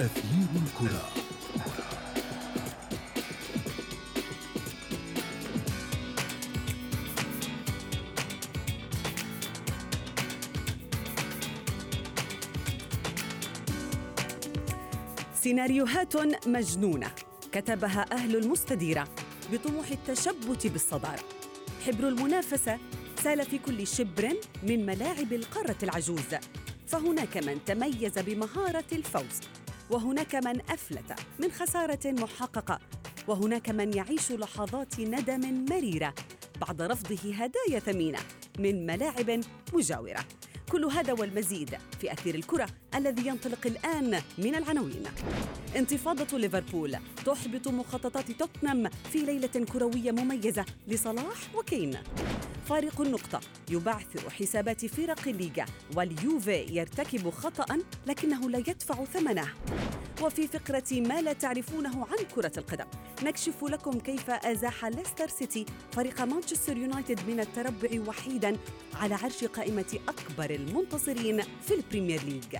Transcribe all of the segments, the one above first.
أثير الكرة. سيناريوهات مجنونة كتبها أهل المستديرة بطموح التشبت بالصدارة. حبر المنافسة سال في كل شبر من ملاعب القارة العجوز. فهناك من تميز بمهارة الفوز وهناك من أفلت من خسارة محققة وهناك من يعيش لحظات ندم مريرة بعد رفضه هدايا ثمينة من ملاعب مجاورة. كل هذا والمزيد في أثير الكرة الذي ينطلق الآن من العناوين. انتفاضة ليفربول تحبط مخططات توتنهام في ليلة كروية مميزة لصلاح وكين. فارق النقطة. يبعثر حسابات فرق الليغا واليوفي يرتكب خطأ لكنه لا يدفع ثمنه. وفي فقرة ما لا تعرفونه عن كرة القدم. نكشف لكم كيف أزاح ليستر سيتي فريق مانشستر يونايتد من التربع وحيدا على عرش قائمة أكبر المنتصرين في البريمير ليج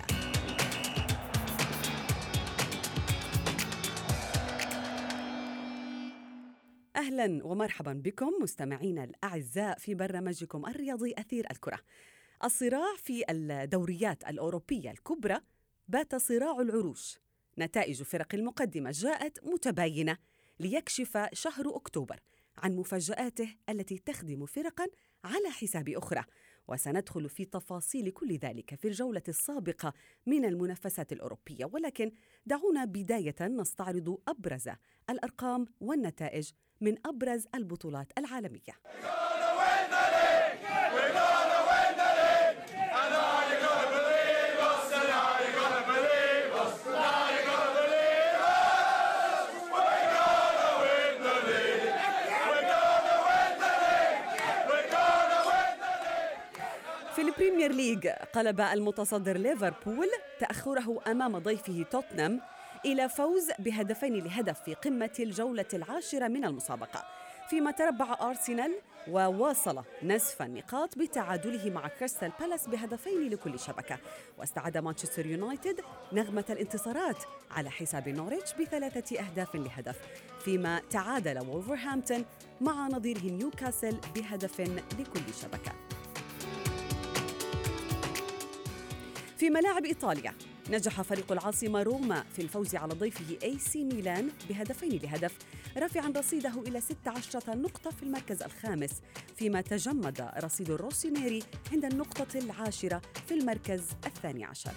أهلا ومرحبا بكم مستمعينا الأعزاء في برنامجكم الرياضي أثير الكرة. الصراع في الدوريات الأوروبية الكبرى بات صراع العروش. نتائج فرق المقدمة جاءت متباينة ليكشف شهر أكتوبر عن مفاجآته التي تخدم فرقا على حساب أخرى وسندخل في تفاصيل كل ذلك في الجولة السابقة من المنافسات الأوروبية ولكن دعونا بداية نستعرض أبرز الأرقام والنتائج من أبرز البطولات العالمية. في البريمير ليج قلب المتصدر ليفربول تأخره أمام ضيفه توتنهام إلى فوز بهدفين لهدف في قمة الجولة العاشرة من المسابقة. فيما تربع أرسنال وواصل نزف النقاط بتعادله مع كريستال بالاس بهدفين لكل شبكة. واستعاد مانشستر يونايتد نغمة الانتصارات على حساب نوريتش بثلاثة أهداف لهدف. فيما تعادل وولفرهامبتون مع نظيره نيوكاسل بهدف لكل شبكة. في ملاعب إيطاليا نجح فريق العاصمة روما في الفوز على ضيفه AC ميلان بهدفين لهدف رافعا رصيده إلى 16 نقطة في المركز الخامس فيما تجمد رصيد الروسينيري عند النقطة العاشرة في المركز الثاني عشر.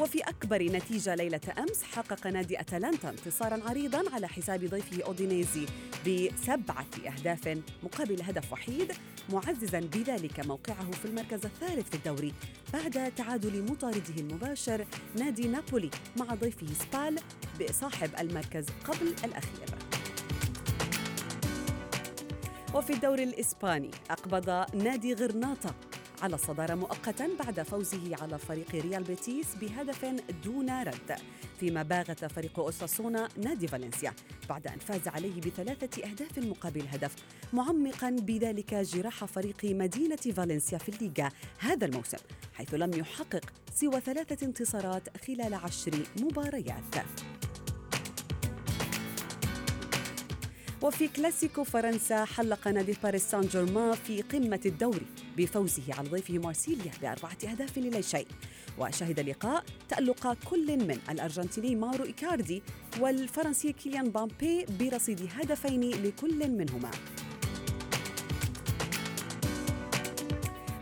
وفي أكبر نتيجة ليلة أمس حقق نادي أتلانتا انتصارا عريضا على حساب ضيفه أودينيزي بسبعة أهداف مقابل هدف وحيد معززا بذلك موقعه في المركز الثالث في الدوري بعد تعادل مطارده المباشر نادي نابولي مع ضيفه سبال بصاحب المركز قبل الأخير. وفي الدوري الإسباني أقبض نادي غرناطة على الصدارة مؤقتا بعد فوزه على فريق ريال بيتيس بهدف دون رد فيما باغت فريق أوساسونا نادي فالنسيا بعد أن فاز عليه بثلاثة أهداف مقابل هدف معمقا بذلك جراح فريق مدينة فالنسيا في الليغا هذا الموسم حيث لم يحقق سوى ثلاثة انتصارات خلال عشر مباريات. وفي كلاسيكو فرنسا حلق نادي باريس سان جيرمان في قمة الدوري بفوزه على ضيفه مارسيليا بأربعة أهداف للا شيء. وشهد اللقاء تألق كل من الأرجنتيني ماورو إيكاردي والفرنسي كيليان مبابي برصيد هدفين لكل منهما.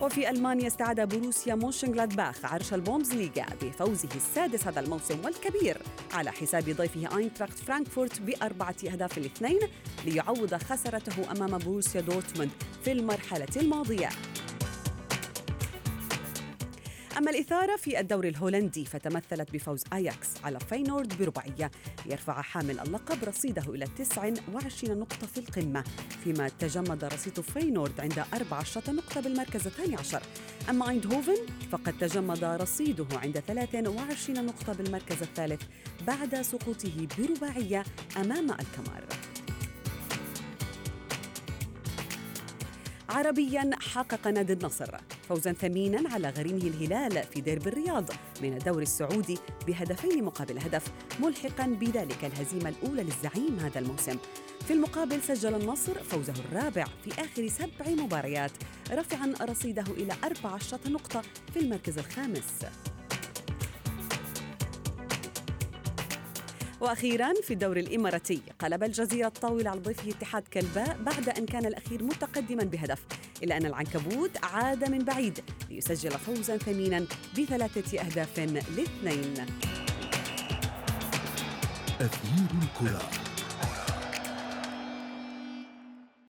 وفي ألمانيا استعاد بروسيا مونشنغلادباخ عرش البوندسليغا بفوزه السادس هذا الموسم والكبير. على حساب ضيفه أينتراخت فرانكفورت بأربعة أهداف لاثنين ليعوض خسارته أمام بروسيا دورتموند في المرحلة الماضية. أما الإثارة في الدوري الهولندي فتمثلت بفوز أياكس على فينورد برباعية. ليرفع حامل اللقب رصيده إلى 29 نقطة في القمة فيما تجمد رصيد فينورد عند 14 نقطة بالمركز الثاني عشر. أما أيندهوفن فقد تجمد رصيده عند 23 نقطة بالمركز الثالث بعد سقوطه برباعية أمام الكمار. عربيا حقق نادي النصر فوزا ثمينا على غريمه الهلال في ديربي الرياض من الدوري السعودي بهدفين مقابل هدف ملحقا بذلك الهزيمة الأولى للزعيم هذا الموسم. في المقابل سجل النصر فوزه الرابع في آخر سبع مباريات رفعا رصيده إلى 14 نقطة في المركز الخامس. وأخيرا في الدوري الإماراتي قلب الجزيرة الطاولة على ضيفه اتحاد كلباء بعد أن كان الأخير متقدما بهدف إلا أن العنكبوت عاد من بعيد ليسجل فوزا ثمينا بثلاثة أهداف لاثنين. أثير الكرة.